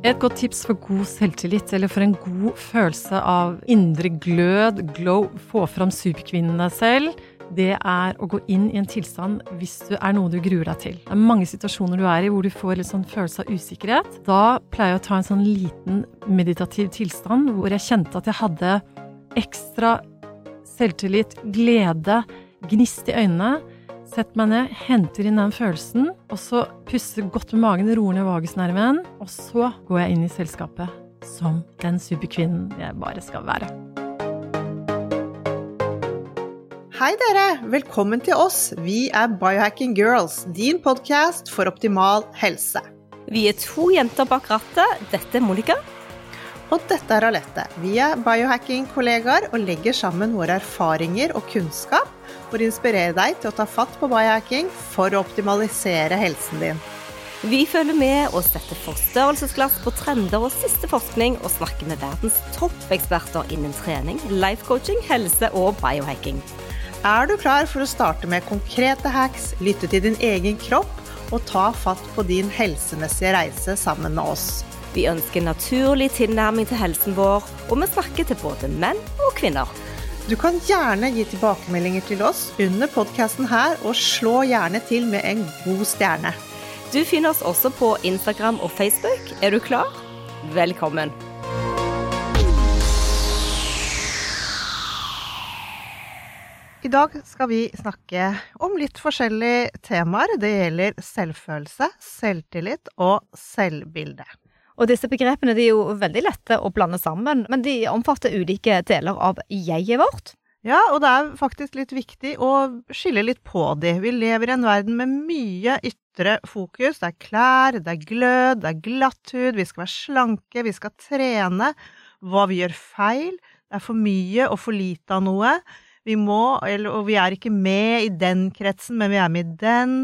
Et godt tips for god selvtillit, eller for en god følelse av indre glød, glow, få fram superkvinnen deg selv, det er å gå inn i en tilstand hvis du er noe du gruer deg til. Det er mange situasjoner du er i hvor du får litt sånn følelse av usikkerhet. Da pleier jeg å ta en sånn liten meditativ tilstand hvor jeg kjente at jeg hadde ekstra selvtillit, glede, gnist i øynene. Sett meg ned, henter inn den følelsen, og så puster godt med magen, roer ned vagusnerven, og så går jeg inn i selskapet som den superkvinnen jeg bare skal være. Hei dere, velkommen til oss. Vi er Biohacking Girls, din podkast for optimal helse. Vi er to jenter bak rattet. Dette er Monica. Og dette er Alette. Vi er biohacking-kollegaer og legger sammen våre erfaringer og kunnskap for å inspirere deg til å ta fatt på biohacking for å optimalisere helsen din. Vi følger med og setter forstørrelsesglass på trender og siste forskning, og snakker med verdens toppeksperter innen trening, life coaching, helse og biohacking. Er du klar for å starte med konkrete hacks, lytte til din egen kropp og ta fatt på din helsemessige reise sammen med oss? Vi ønsker naturlig tilnærming til helsen vår, og vi snakker til både menn og kvinner. Du kan gjerne gi tilbakemeldinger til oss under podkasten her, og slå gjerne til med en god stjerne. Du finner oss også på Instagram og Facebook. Er du klar? Velkommen. I dag skal vi snakke om litt forskjellige temaer. Det gjelder selvfølelse, selvtillit og selvbilde. Og disse begrepene er jo veldig lette å blande sammen, men de omfatter ulike deler av jeget vårt. Ja, og det er faktisk litt viktig å skille litt på de. Vi lever i en verden med mye ytre fokus. Det er klær, det er glød, det er glatt hud, vi skal være slanke, vi skal trene. Hva vi gjør feil. Det er for mye og for lite av noe. Vi må, og vi er ikke med i den kretsen, men vi er med i den.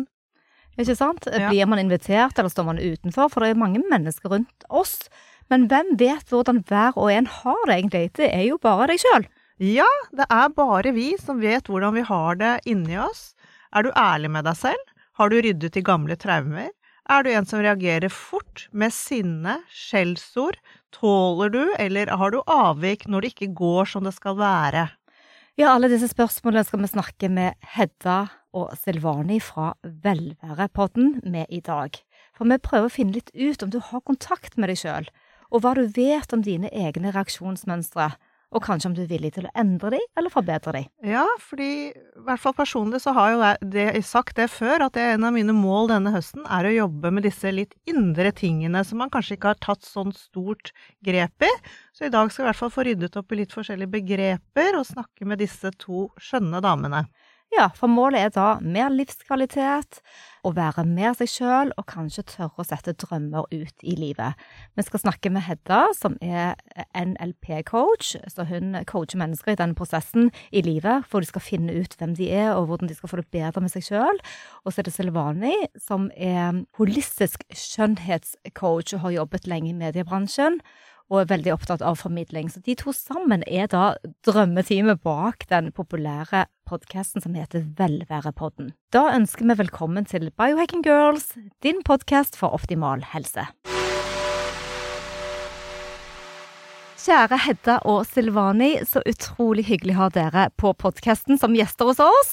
Ikke sant? Ja. Blir man invitert, eller står man utenfor? For det er mange mennesker rundt oss. Men hvem vet hvordan hver og en har det egentlig? Det er jo bare deg sjøl. Ja, det er bare vi som vet hvordan vi har det inni oss. Er du ærlig med deg selv? Har du ryddet i gamle traumer? Er du en som reagerer fort med sinne, skjellsord? Tåler du, eller har du avvik når det ikke går som det skal være? Ja, alle disse spørsmålene skal vi snakke med Hedda og Silvani fra Velværepodden med i dag. For vi prøver å finne litt ut om du har kontakt med deg sjøl, og hva du vet om dine egne reaksjonsmønstre, og kanskje om du er villig til å endre dem eller forbedre dem. Ja, fordi i hvert fall personlig så har jo jeg sagt det før, at en av mine mål denne høsten er å jobbe med disse litt indre tingene som man kanskje ikke har tatt sånn stort grep i. Så i dag skal jeg i hvert fall få ryddet opp i litt forskjellige begreper og snakke med disse to skjønne damene. Ja, for målet er da mer livskvalitet, å være mer seg sjøl og kanskje tørre å sette drømmer ut i livet. Vi skal snakke med Hedda, som er NLP-coach, så hun coacher mennesker i denne prosessen i livet, for de skal finne ut hvem de er og hvordan de skal få det bedre med seg sjøl. Og så er det Silvani, som er holistisk skjønnhetscoach og har jobbet lenge i mediebransjen og er veldig opptatt av formidling. Så de to sammen er da drømmeteamet bak den populære podkasten som heter Velværepodden. Da ønsker vi velkommen til Biohacking Girls, din podkast for optimal helse. Kjære Hedda og Silvani, så utrolig hyggelig å ha dere på podkasten som gjester hos oss.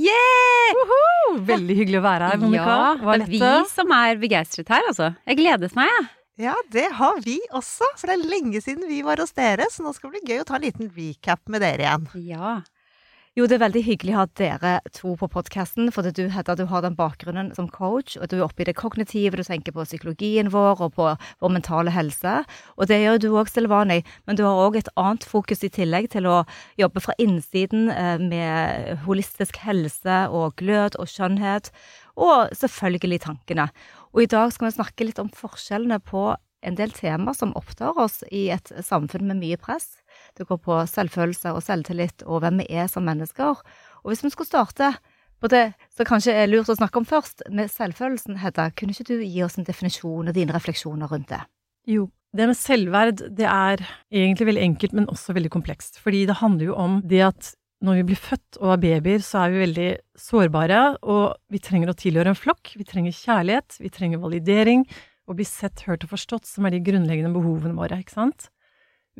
Yeah! Veldig hyggelig å være her, Monica. Ja, det er vi som er begeistret her, altså. Jeg gledet meg, jeg. Ja, det har vi også, for det er lenge siden vi var hos dere, så nå skal det bli gøy å ta en liten recap med dere igjen. Ja. Jo, det er veldig hyggelig å ha dere to på podkasten, for du, Hedda, du har den bakgrunnen som coach, og du er oppe i det kognitive, du tenker på psykologien vår og på vår mentale helse. Og det gjør du òg, Silvani, men du har òg et annet fokus i tillegg til å jobbe fra innsiden eh, med holistisk helse og glød og skjønnhet, og selvfølgelig tankene. Og i dag skal vi snakke litt om forskjellene på en del temaer som opptar oss i et samfunn med mye press. Det går på selvfølelse og selvtillit og hvem vi er som mennesker. Og hvis vi skulle starte på det som kanskje er lurt å snakke om først, med selvfølelsen, Hedda, kunne ikke du gi oss en definisjon og dine refleksjoner rundt det? Jo, det med selvverd, det er egentlig veldig enkelt, men også veldig komplekst. Fordi det handler jo om det at når vi blir født og er babyer, så er vi veldig sårbare, og vi trenger å tilhøre en flokk. Vi trenger kjærlighet, vi trenger validering, og bli sett, hørt og forstått, som er de grunnleggende behovene våre, ikke sant?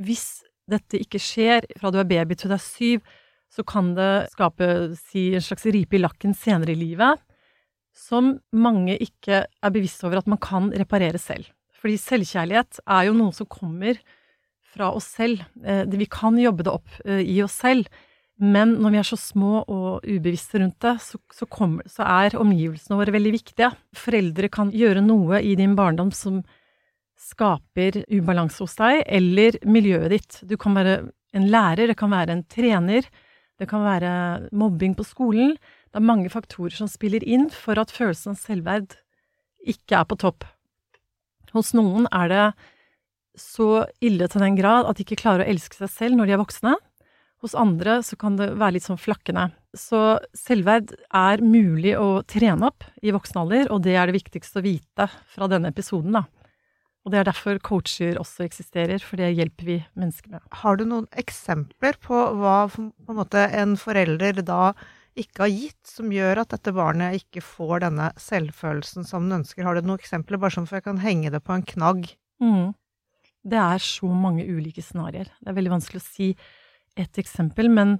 Hvis dette ikke skjer fra du er baby til du er syv, så kan det skape si, en slags ripe i lakken senere i livet, som mange ikke er bevisst over at man kan reparere selv. Fordi selvkjærlighet er jo noe som kommer fra oss selv. Eh, vi kan jobbe det opp eh, i oss selv, men når vi er så små og ubevisste rundt det, så, så, kommer, så, er omgivelsene våre veldig viktige. Foreldre kan gjøre noe i din barndom som skaper ubalanse hos deg, eller miljøet ditt. Du kan være en lærer, det kan være en trener, det kan være mobbing på skolen. Det er mange faktorer som spiller inn for at følelsen av selvverd ikke er på topp. Hos noen er det så ille til den grad at de ikke klarer å elske seg selv når de er voksne. Hos andre så kan det være litt sånn flakkende. Så selvverd er mulig å trene opp i voksen alder, og det er det viktigste å vite fra denne episoden, da. Og det er derfor coacher også eksisterer, for det hjelper vi mennesker med. Har du noen eksempler på hva på en, måte, en forelder da ikke har gitt, som gjør at dette barnet ikke får denne selvfølelsen som den ønsker? Har du noen eksempler, bare sånn for jeg kan henge det på en knagg? Mm. Det er så mange ulike scenarioer. Det er veldig vanskelig å si et eksempel, men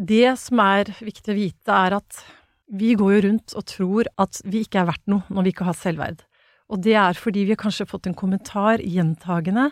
det som er viktig å vite, er at vi går jo rundt og tror at vi ikke er verdt noe når vi ikke har selvverd. Og det er fordi vi har kanskje fått en kommentar gjentagende,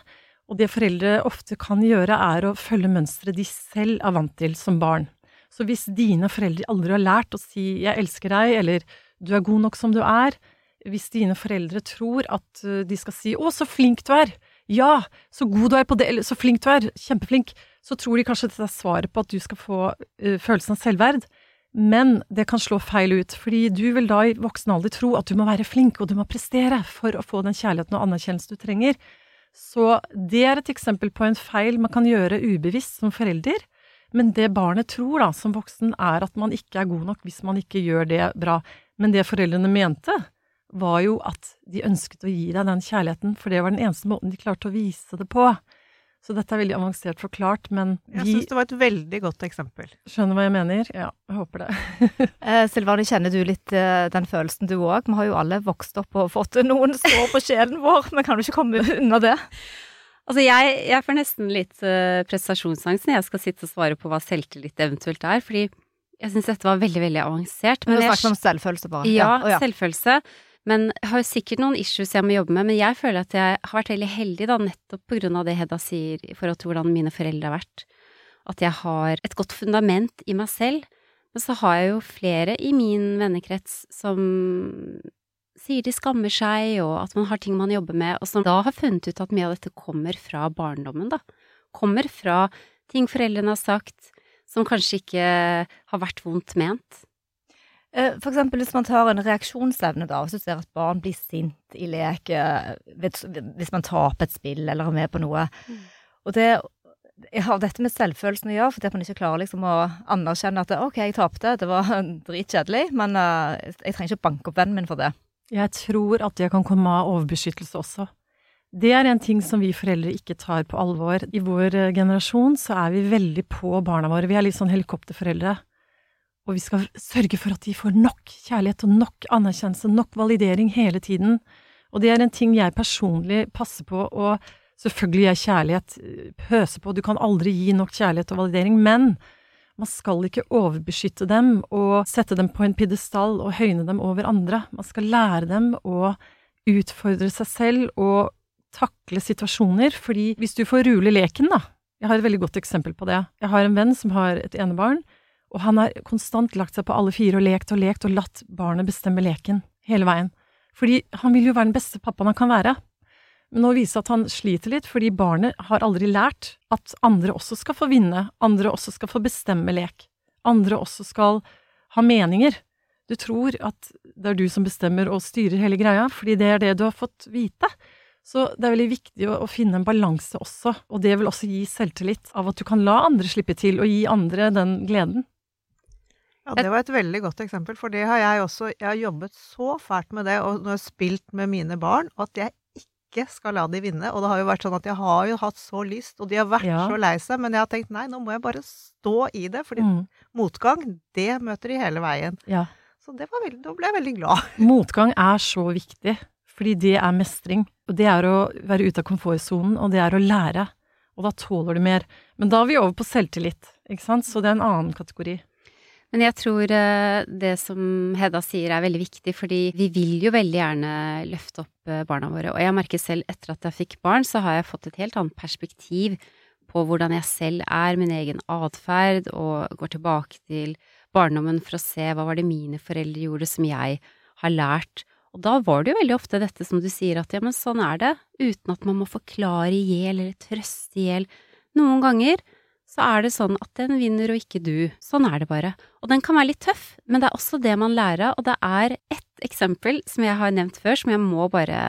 og det foreldre ofte kan gjøre, er å følge mønsteret de selv er vant til som barn. Så hvis dine foreldre aldri har lært å si 'jeg elsker deg', eller 'du er god nok som du er', hvis dine foreldre tror at eh, de skal si 'å, så flink du er', ja, så god du er på det, eller så flink du er, kjempeflink, så tror de kanskje dette er svaret på at du skal få uh, følelsen av selvverd. Men det kan slå feil ut, fordi du vil da i voksen alder tro at du må være flink og du må prestere for å få den kjærligheten og anerkjennelsen du trenger. Så det er et eksempel på en feil man kan gjøre ubevisst som forelder. Men det barnet tror da, som voksen, er at man ikke er god nok hvis man ikke gjør det bra. Men det foreldrene mente, var jo at de ønsket å gi deg den kjærligheten, for det var den eneste måten de klarte å vise det på. Så dette er veldig avansert forklart, men vi Jeg syns det var et veldig godt eksempel. Skjønner hva jeg mener? Ja, jeg håper det. eh, Silvani, kjenner du litt eh, den følelsen du òg? Vi har jo alle vokst opp og fått noen sår på sjelen vår, men kan du ikke komme unna det? Altså, jeg, jeg får nesten litt uh, prestasjonsangst når jeg skal sitte og svare på hva selvtillit eventuelt er, fordi jeg syns dette var veldig, veldig avansert. Men, men du snakket om selvfølelse, bare. Ja, ja. selvfølelse. Men jeg har sikkert noen issues jeg må jobbe med, men jeg føler at jeg har vært veldig heldig, da, nettopp på grunn av det Hedda sier i forhold til hvordan mine foreldre har vært. At jeg har et godt fundament i meg selv. Men så har jeg jo flere i min vennekrets som sier de skammer seg, og at man har ting man jobber med, og som da har funnet ut at mye av dette kommer fra barndommen, da. Kommer fra ting foreldrene har sagt som kanskje ikke har vært vondt ment. Eh, for eksempel hvis man tar en reaksjonsevne, da, hvis du ser at barn blir sint i lek, eh, hvis man taper et spill eller er med på noe. Mm. Og det har dette med selvfølelsen å gjøre, fordi at man ikke klarer liksom å anerkjenne at ok, jeg tapte, det var dritkjedelig, men uh, jeg trenger ikke banke opp vennen min for det. Jeg tror at det kan komme av overbeskyttelse også. Det er en ting som vi foreldre ikke tar på alvor. I vår generasjon så er vi veldig på barna våre. Vi er litt sånn helikopterforeldre. Og vi skal sørge for at de får nok kjærlighet og nok anerkjennelse, nok validering hele tiden. Og det er en ting jeg personlig passer på og Selvfølgelig er kjærlighet pøse på, du kan aldri gi nok kjærlighet og validering, men man skal ikke overbeskytte dem og sette dem på en pidestall og høyne dem over andre. Man skal lære dem å utfordre seg selv og takle situasjoner, fordi hvis du får rule leken, da Jeg har et veldig godt eksempel på det. Jeg har en venn som har et enebarn. Og han har konstant lagt seg på alle fire og lekt og lekt og latt barnet bestemme leken hele veien. Fordi han vil jo være den beste pappaen han kan være. Men nå viser det at han sliter litt, fordi barnet har aldri lært at andre også skal få vinne, andre også skal få bestemme lek, andre også skal ha meninger. Du tror at det er du som bestemmer og styrer hele greia, fordi det er det du har fått vite. Så det er veldig viktig å, finne en balanse også, og det vil også gi selvtillit av at du kan la andre slippe til, og gi andre den gleden. Ja, det var et veldig godt eksempel, for det har jeg også Jeg har jobbet så fælt med det, og nå har jeg spilt med mine barn, at jeg ikke skal la de vinne. Og det har jo vært sånn at jeg har jo hatt så lyst, og de har vært Ja. så lei seg, men jeg har tenkt nei, nå må jeg bare stå i det, fordi Mm. motgang, det møter de hele veien. Ja. Så det var veldig, da ble jeg veldig glad. Motgang er så viktig, fordi det er mestring. Og det er å være ute av komfortsonen, og det er å lære. Og da tåler du mer. Men da er vi over på selvtillit, ikke sant? Så det er en annen kategori. Men jeg tror eh, det som Hedda sier er veldig viktig, fordi vi vil jo veldig gjerne løfte opp eh, barna våre. Og jeg merker selv etter at jeg fikk barn, så har jeg fått et helt annet perspektiv på hvordan jeg selv er, min egen atferd, og går tilbake til barndommen for å se hva var det mine foreldre gjorde som jeg har lært. Og da var det jo veldig ofte dette som du sier, at ja, men sånn er det, uten at man må forklare i hjel eller trøste i hjel. Noen ganger så er det sånn at den vinner og ikke du. Sånn er det bare. Og den kan være litt tøff, men det er også det man lærer av, og det er ett eksempel som jeg har nevnt før, som jeg må bare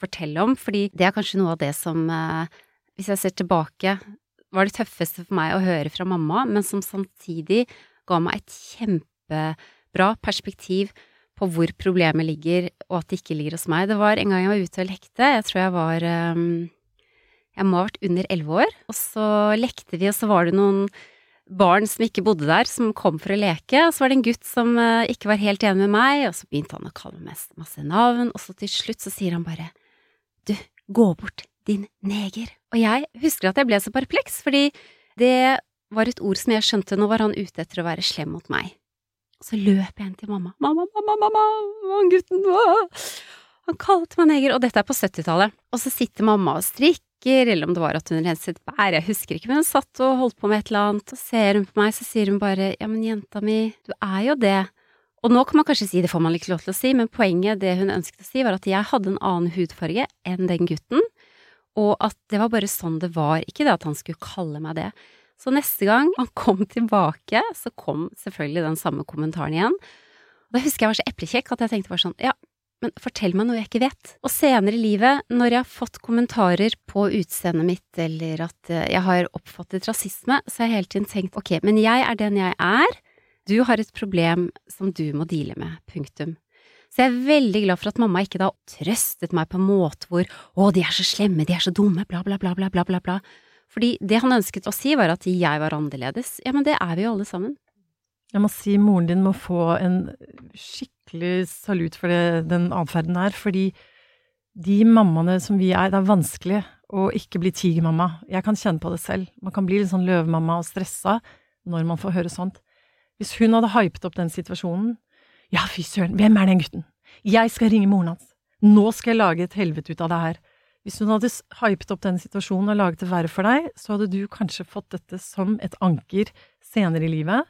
fortelle om, fordi det er kanskje noe av det som, eh, hvis jeg ser tilbake, var det tøffeste for meg å høre fra mamma, men som samtidig ga meg et kjempebra perspektiv på hvor problemet ligger, og at det ikke ligger hos meg. Det var en gang jeg var ute og lekte, jeg tror jeg var eh, jeg må ha vært under elleve år, og så lekte vi, og så var det noen barn som ikke bodde der, som kom for å leke, og så var det en gutt som eh, ikke var helt enig med meg, og så begynte han å kalle meg masse, navn, og så til slutt så sier han bare du, gå bort, din neger. Og jeg husker at jeg ble så perpleks, fordi det var et ord som jeg skjønte, nå var han ute etter å være slem mot meg. Og så løp jeg inn til mamma, mamma, mamma, mamma, mamma, gutten, åh! Han kalte meg neger, og dette er på 70-tallet. Og så sitter mamma og strikker, eller om det var at hun renset bær, jeg husker ikke, men hun satt og holdt på med et eller annet, og ser hun på meg, så sier hun bare ja, men jenta mi, du er jo det. Og nå kan man kanskje si det får man ikke lov til å si, men poenget, det hun ønsket å si, var at jeg hadde en annen hudfarge enn den gutten, og at det var bare sånn det var, ikke det at han skulle kalle meg det. Så neste gang han kom tilbake, så kom selvfølgelig den samme kommentaren igjen. Og da husker jeg var så eplekjekk at jeg tenkte bare sånn, ja, men fortell meg noe jeg ikke vet. Og senere i livet, når jeg har fått kommentarer på utseendet mitt, eller at eh, jeg har oppfattet rasisme, så har jeg hele tiden tenkt ok, men jeg er den jeg er, du har et problem som du må deale med, punktum. Så jeg er veldig glad for at mamma ikke da trøstet meg på en måte hvor å, de er så slemme, de er så dumme, bla, bla, bla, bla, bla, bla, bla. Fordi det han ønsket å si var at jeg var annerledes. Ja, men det er vi jo alle sammen. Jeg må si moren din må få en skikkelig salut for det, den atferden her, fordi de mammaene som vi er, det er vanskelig å ikke bli tigermamma. Jeg kan kjenne på det selv. Man kan bli litt sånn løvemamma og stressa når man får høre sånt. Hvis hun hadde hypet opp den situasjonen Ja, fy søren, hvem er den gutten? Jeg skal ringe moren hans. Nå skal jeg lage et helvete ut av det her. Hvis hun hadde hypet opp den situasjonen og laget det verre for deg, så hadde du kanskje fått dette som et anker senere i livet,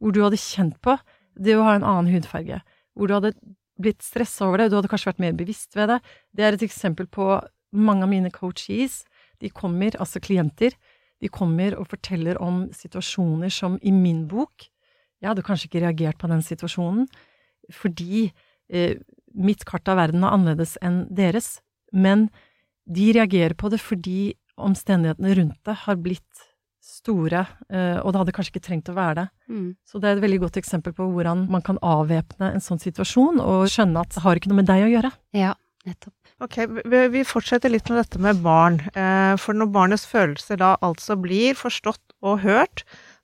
hvor du hadde kjent på det å ha en annen hudfarge, hvor du hadde blitt stressa over det, du hadde kanskje vært mer bevisst ved det. Det er et eksempel på mange av mine coaches. De kommer, altså klienter, de kommer og forteller om situasjoner som i min bok Jeg hadde kanskje ikke reagert på den situasjonen, fordi eh, mitt kart av verden er annerledes enn deres, men de reagerer på det fordi omstendighetene rundt det har blitt store, eh, og det hadde kanskje ikke trengt å være det. Mm. Så det er et veldig godt eksempel på hvordan man kan avvæpne en sånn situasjon, og skjønne at det har ikke noe med deg å gjøre. Ja, nettopp. Ok, vi, vi fortsetter litt med dette med barn. Eh, for når barnets følelser da altså blir forstått og hørt,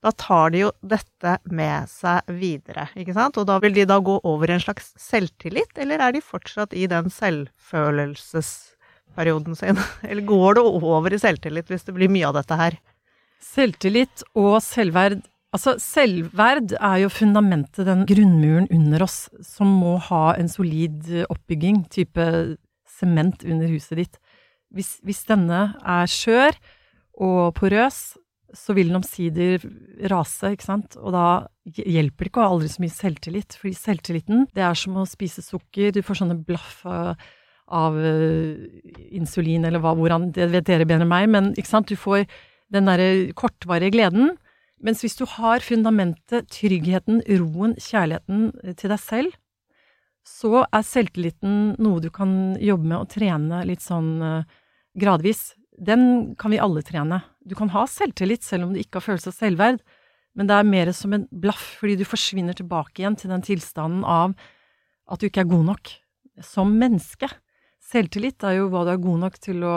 da tar de jo dette med seg videre, ikke sant? Og da vil de da gå over i en slags selvtillit, eller er de fortsatt i den selvfølelsesperioden sin? Eller går det over i selvtillit hvis det blir mye av dette her? Selvtillit og selvverd. Altså, selvverd er jo fundamentet, den grunnmuren under oss, som må ha en solid oppbygging, type sement under huset ditt. Hvis, hvis denne er skjør og porøs, så vil den omsider rase, ikke sant, og da hjelper det ikke å ha aldri så mye selvtillit, fordi selvtilliten, det er som å spise sukker, du får sånne blaff av, uh, insulin, eller hva, hvordan, det vet dere bedre enn meg, men ikke sant, du får den derre kortvarige gleden, mens hvis du har fundamentet, tryggheten, roen, kjærligheten til deg selv, så er selvtilliten noe du kan jobbe med og trene litt sånn eh, gradvis. Den kan vi alle trene. Du kan ha selvtillit selv om du ikke har følelse av selvverd, men det er mer som en blaff, fordi du forsvinner tilbake igjen til den tilstanden av at du ikke er god nok som menneske. Selvtillit er jo hva du er god nok til å,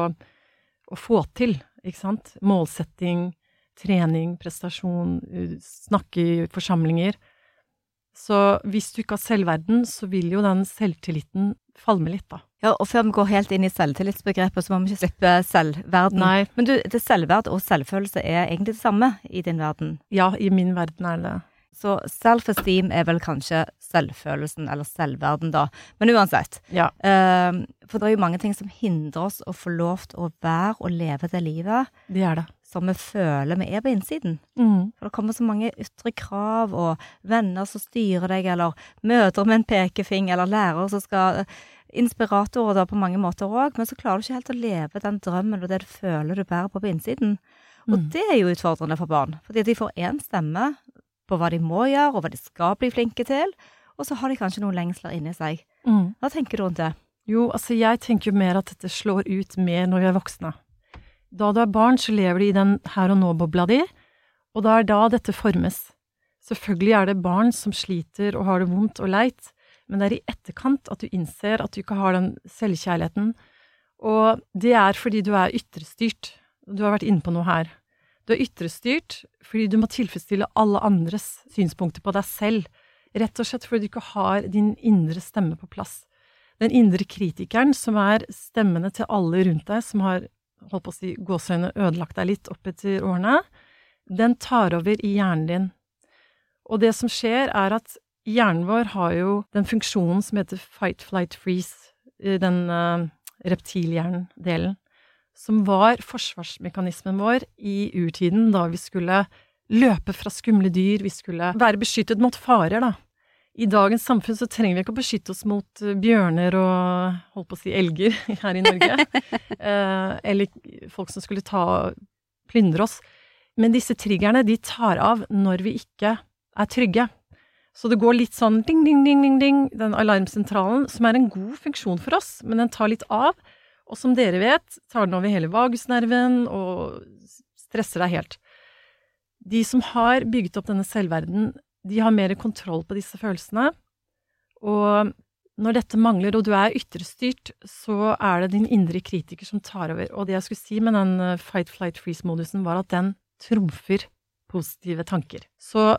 å få til, ikke sant? Målsetting, trening, prestasjon, snakke i forsamlinger. Så hvis du ikke har selvverden, så vil jo den selvtilliten falme litt, da. Ja, og før vi går helt inn i selvtillitsbegrepet, så må vi ikke slippe selvverden. Nei. Men du, det selvverd og selvfølelse er egentlig det samme i din verden. Ja, i min verden er det det. Så self-esteem er vel kanskje selvfølelsen, eller selvverden, da. Men uansett. Ja. eh, for det er jo mange ting som hindrer oss å få lov til å være og leve det livet Det er det. som vi føler vi er på innsiden. Mm. For det kommer så mange ytre krav, og venner som styrer deg, eller møter med en pekefing, eller lærere som skal Inspiratorer da på mange måter òg, men så klarer du ikke helt å leve den drømmen og det du føler du bærer på på innsiden. Og Mm. det er jo utfordrende for barn, fordi de får én stemme på hva de må gjøre, og hva de skal bli flinke til, og så har de kanskje noen lengsler inni seg. Mm. Hva tenker du rundt det? Jo, altså jeg tenker jo mer at dette slår ut mer når vi er voksne. Da du er barn, så lever du i den her og nå-bobla di, og da er da dette formes. Selvfølgelig er det barn som sliter og har det vondt og leit, men det er i etterkant at du innser at du ikke har den selvkjærligheten, og det er fordi du er ytrestyrt. Du har vært inne på noe her. Du er ytrestyrt fordi du må tilfredsstille alle andres synspunkter på deg selv, rett og slett fordi du ikke har din indre stemme på plass den indre kritikeren, som er stemmene til alle rundt deg, som har holdt på å si gåseøyne ødelagt deg litt opp etter årene, den tar over i hjernen din. Og det som skjer, er at hjernen vår har jo den funksjonen som heter fight, flight, freeze, den uh, reptilhjernen-delen, som var forsvarsmekanismen vår i urtiden, da vi skulle løpe fra skumle dyr, vi skulle være beskyttet mot farer, da. I dagens samfunn så trenger vi ikke å beskytte oss mot eh, bjørner og holdt på å si elger her i Norge. eh, eller folk som skulle ta plyndre oss. Men disse triggerne, de tar av når vi ikke er trygge. Så det går litt sånn ding, ding, ding, ding, ding, den alarmsentralen, som er en god funksjon for oss, men den tar litt av. Og som dere vet, tar den over hele vagusnerven og stresser deg helt. De som har bygget opp denne selvverden, de har mer kontroll på disse følelsene. Og når dette mangler, og du er ytrestyrt, så er det din indre kritiker som tar over. Og det jeg skulle si med den eh, fight, flight, freeze-modusen, var at den trumfer positive tanker. Så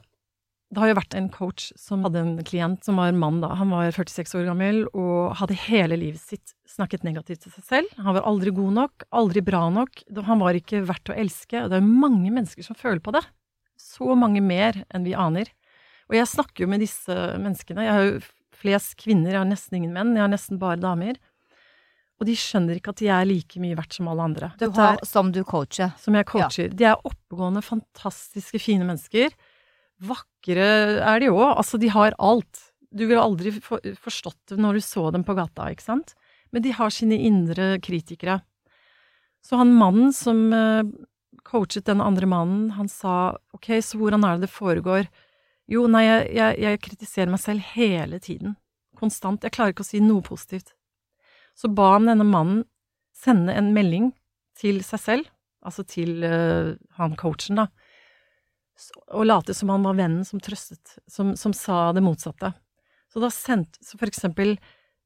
det har jo vært en coach som hadde en klient som var mann da. Han var 46 år gammel og hadde hele livet sitt snakket negativt til seg selv. Han var aldri god nok, aldri bra nok. Han var ikke verdt å elske. Og det er mange mennesker som føler på det. Så mange mer enn vi aner. Og jeg snakker jo med disse menneskene. Jeg har jo flest kvinner, jeg har nesten ingen menn. Jeg har nesten bare damer. Og de skjønner ikke at de er like mye verdt som alle andre. Du har, som du coacher. som jeg coacher. De er oppegående, fantastiske, fine mennesker. Vakre er de òg. Altså, de har alt. Du ville aldri for, forstått det når du så dem på gata, ikke sant? Men de har sine indre kritikere. Så han mannen som eh, coachet den andre mannen, han sa ok, så hvordan er det det foregår? Jo, nei, jeg, jeg, jeg kritiserer meg selv hele tiden. Konstant. Jeg klarer ikke å si noe positivt. Så ba han denne mannen sende en melding til seg selv, altså til uh, han coachen, da, og late som han var vennen som trøstet, som, som sa det motsatte. Så da sendte Så for eksempel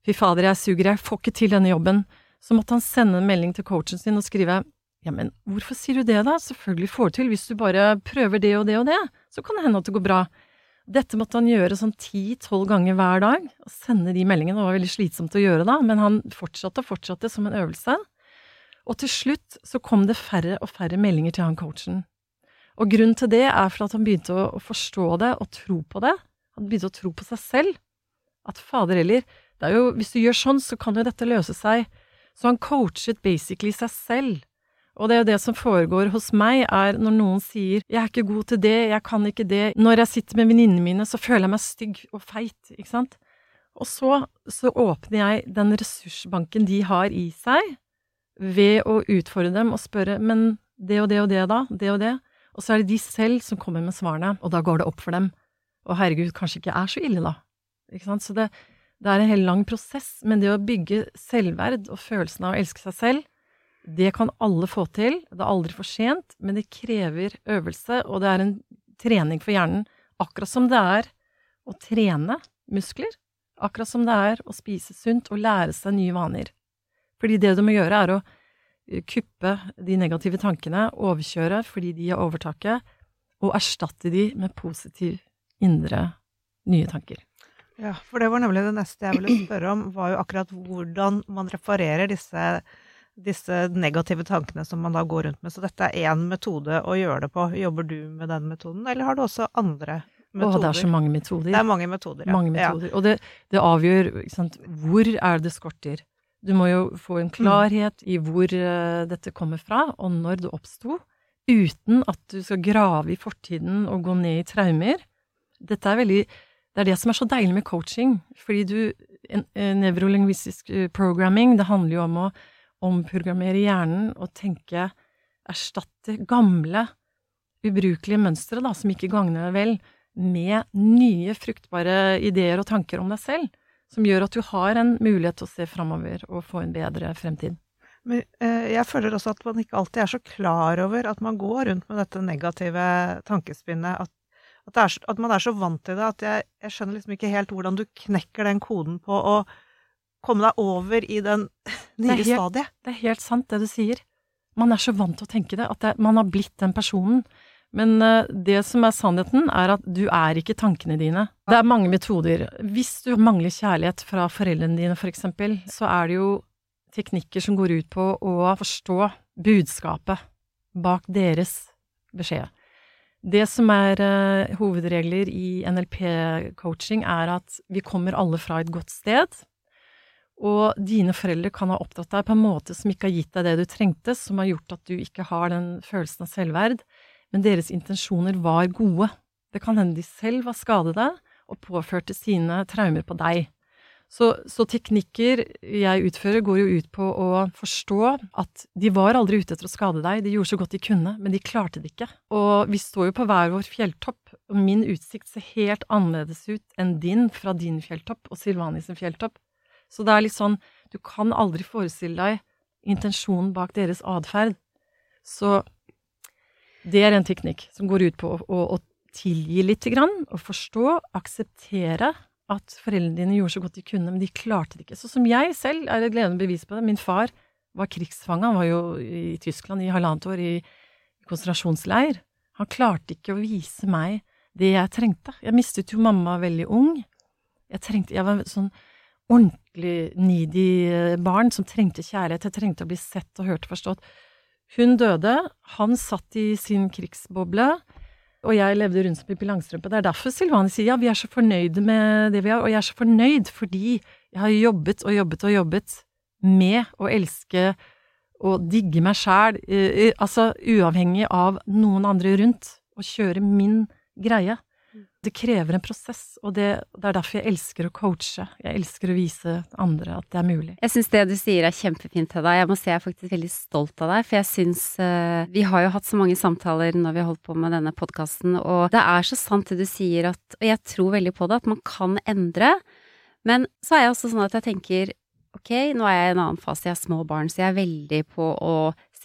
Fy fader, jeg suger, jeg får ikke til denne jobben. Så måtte han sende en melding til coachen sin og skrive ja, men hvorfor sier du det, da? Selvfølgelig får du til, hvis du bare prøver det og det og det, så kan det hende at det går bra. Dette måtte han gjøre sånn ti-tolv ganger hver dag, og sende de meldingene. Det var veldig slitsomt å gjøre da, men han fortsatte og fortsatte som en øvelse. Og til slutt så kom det færre og færre meldinger til han coachen. Og grunnen til det er for at han begynte å, forstå det og tro på det. Han begynte å tro på seg selv. At fader heller, det er jo, hvis du gjør sånn, så kan jo dette løse seg. Så han coachet basically seg selv. Og det er jo det som foregår hos meg, er når noen sier 'jeg er ikke god til det, jeg kan ikke det', når jeg sitter med venninnene mine, så føler jeg meg stygg og feit, ikke sant? Og så, så åpner jeg den ressursbanken de har i seg, ved å utfordre dem og spørre 'men det og det og det, da? Det og det?' Og så er det de selv som kommer med svarene, og da går det opp for dem. Og herregud, kanskje ikke er så ille, da. Ikke sant? Så det, Det er en helt lang prosess, men det å bygge selvverd og følelsen av å elske seg selv, det kan alle få til. Det er aldri for sent, men det krever øvelse, og det er en trening for hjernen. Akkurat som det er å trene muskler. Akkurat som det er å spise sunt og lære seg nye vaner. Fordi det du må gjøre, er å kuppe de negative tankene, overkjøre fordi de har overtaket, og erstatte de med positiv indre nye tanker. Ja, for det var nemlig det neste jeg ville spørre om, var jo akkurat hvordan man reparerer disse, disse negative tankene som man da går rundt med. Så dette er én metode å gjøre det på. Jobber du med den metoden, eller har du også andre metoder? Å, det er så mange metoder. Det er mange metoder, ja. Mange metoder. Og det, det avgjør sant, hvor er det skorter. Du må jo få en klarhet i hvor uh, dette kommer fra, og når det oppsto, uten at du skal grave i fortiden og gå ned i traumer. Dette er veldig det er det som er så deilig med coaching, fordi du en, en Nevrolingvistisk eh, programming, det handler jo om å omprogrammere hjernen og tenke Erstatte gamle, ubrukelige mønstre, da, som ikke gagner deg vel, med nye, fruktbare ideer og tanker om deg selv, som gjør at du har en mulighet til å se framover og få en bedre fremtid. Men eh, jeg føler også at man ikke alltid er så klar over at man går rundt med dette negative tankespinnet. At, at, er, at man er så vant til det at jeg, jeg, skjønner liksom ikke helt hvordan du knekker den koden på å komme deg over i den nye stadiet. Det er helt sant, det du sier. Man er så vant til å tenke det, at det, man har blitt den personen. Men uh, det som er sannheten, er at du er ikke tankene dine. Det er mange metoder. Hvis du mangler kjærlighet fra foreldrene dine, for eksempel, så er det jo teknikker som går ut på å forstå budskapet bak deres beskjed. Det som er uh, hovedregler i NLP-coaching, er at vi kommer alle fra et godt sted. Og dine foreldre kan ha oppdratt deg på en måte som ikke har gitt deg det du trengte, som har gjort at du ikke har den følelsen av selvverd, men deres intensjoner var gode. Det kan hende de selv var skadede og påførte sine traumer på deg. Så, så, teknikker jeg utfører, går jo ut på å forstå at de var aldri ute etter å skade deg, de gjorde så godt de kunne, men de klarte det ikke. Og vi står jo på hver vår fjelltopp, og min utsikt ser helt annerledes ut enn din fra din fjelltopp og Silvanis fjelltopp. Så det er litt sånn Du kan aldri forestille deg intensjonen bak deres atferd. Så det er en teknikk som går ut på å, å, å tilgi lite grann, og forstå, akseptere at foreldrene dine gjorde så godt de kunne, men de klarte det ikke. Så som jeg selv er et gledende bevis på det. Min far var krigsfange, han var jo i Tyskland i halvannet år i konsentrasjonsleir. Han klarte ikke å vise meg det jeg trengte. Jeg mistet jo mamma veldig ung. Jeg trengte Jeg var sånn ordentlig needy eh, barn som trengte kjærlighet. Jeg trengte å bli sett og hørt og forstått. Hun døde, han satt i sin krigsboble, og jeg levde rundt som Pippi Langstrømpe. Det er derfor Silvani sier ja, vi er så fornøyde med det vi har, og jeg er så fornøyd fordi jeg har jobbet og jobbet og jobbet med å elske og digge meg sjæl, eh, altså uavhengig av noen andre rundt, og kjøre min greie. Det krever en prosess, og det, det, er derfor jeg elsker å coache. Jeg elsker å vise andre at det er mulig. Jeg syns det du sier er kjempefint, Hedda. Jeg må si jeg er faktisk veldig stolt av deg, for jeg syns uh, Vi har jo hatt så mange samtaler når vi har holdt på med denne podkasten, og det er så sant det du sier at Og jeg tror veldig på det, at man kan endre. Men så er jeg også sånn at jeg tenker ok, nå er jeg i en annen fase, jeg har små barn, så jeg er veldig på å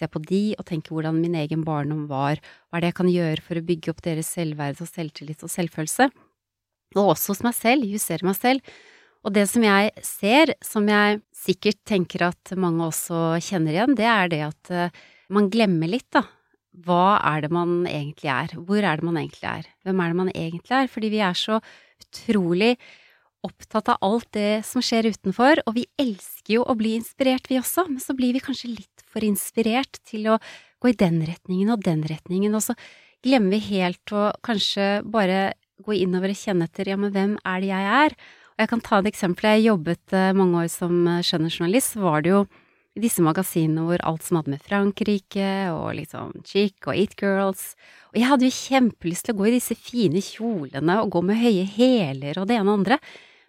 se på de og tenke hvordan min egen barndom var, hva er det jeg kan gjøre for å bygge opp deres selvverd og selvtillit og selvfølelse, og også hos meg selv, justere meg selv. Og det som jeg ser, som jeg sikkert tenker at mange også kjenner igjen, det er det at eh, man glemmer litt, da. Hva er det man egentlig er? Hvor er det man egentlig er? Hvem er det man egentlig er? Fordi vi er så utrolig opptatt av alt det som skjer utenfor, og vi elsker jo å bli inspirert, vi også, men så blir vi kanskje litt for inspirert til å gå i den retningen og den retningen, og så glemmer vi helt å kanskje bare gå innover og kjenne etter ja, men hvem er det jeg er? Og jeg kan ta et eksempel. Jeg jobbet eh, mange år som eh, skjønnhetsjournalist, så var det jo i disse magasinene hvor alt som hadde med Frankrike og liksom Chic og It Girls Og jeg hadde jo kjempelyst til å gå i disse fine kjolene og gå med høye hæler og det ene og andre.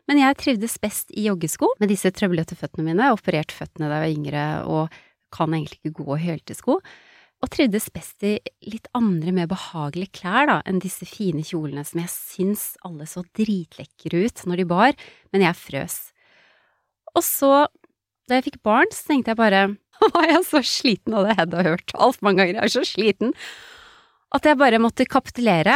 Men jeg trivdes best i joggesko med disse trøblete føttene mine. Jeg opererte føttene da jeg var yngre og kan egentlig ikke gå i høltesko, Og trivdes best i litt andre, mer behagelige klær da, enn disse fine kjolene som jeg syns alle så dritlekre ut når de bar, men jeg frøs. Og så, da jeg fikk barn, så tenkte jeg bare Var jeg så sliten av det Hedda har hørt altfor mange ganger, jeg er så sliten, at jeg bare måtte kapitulere,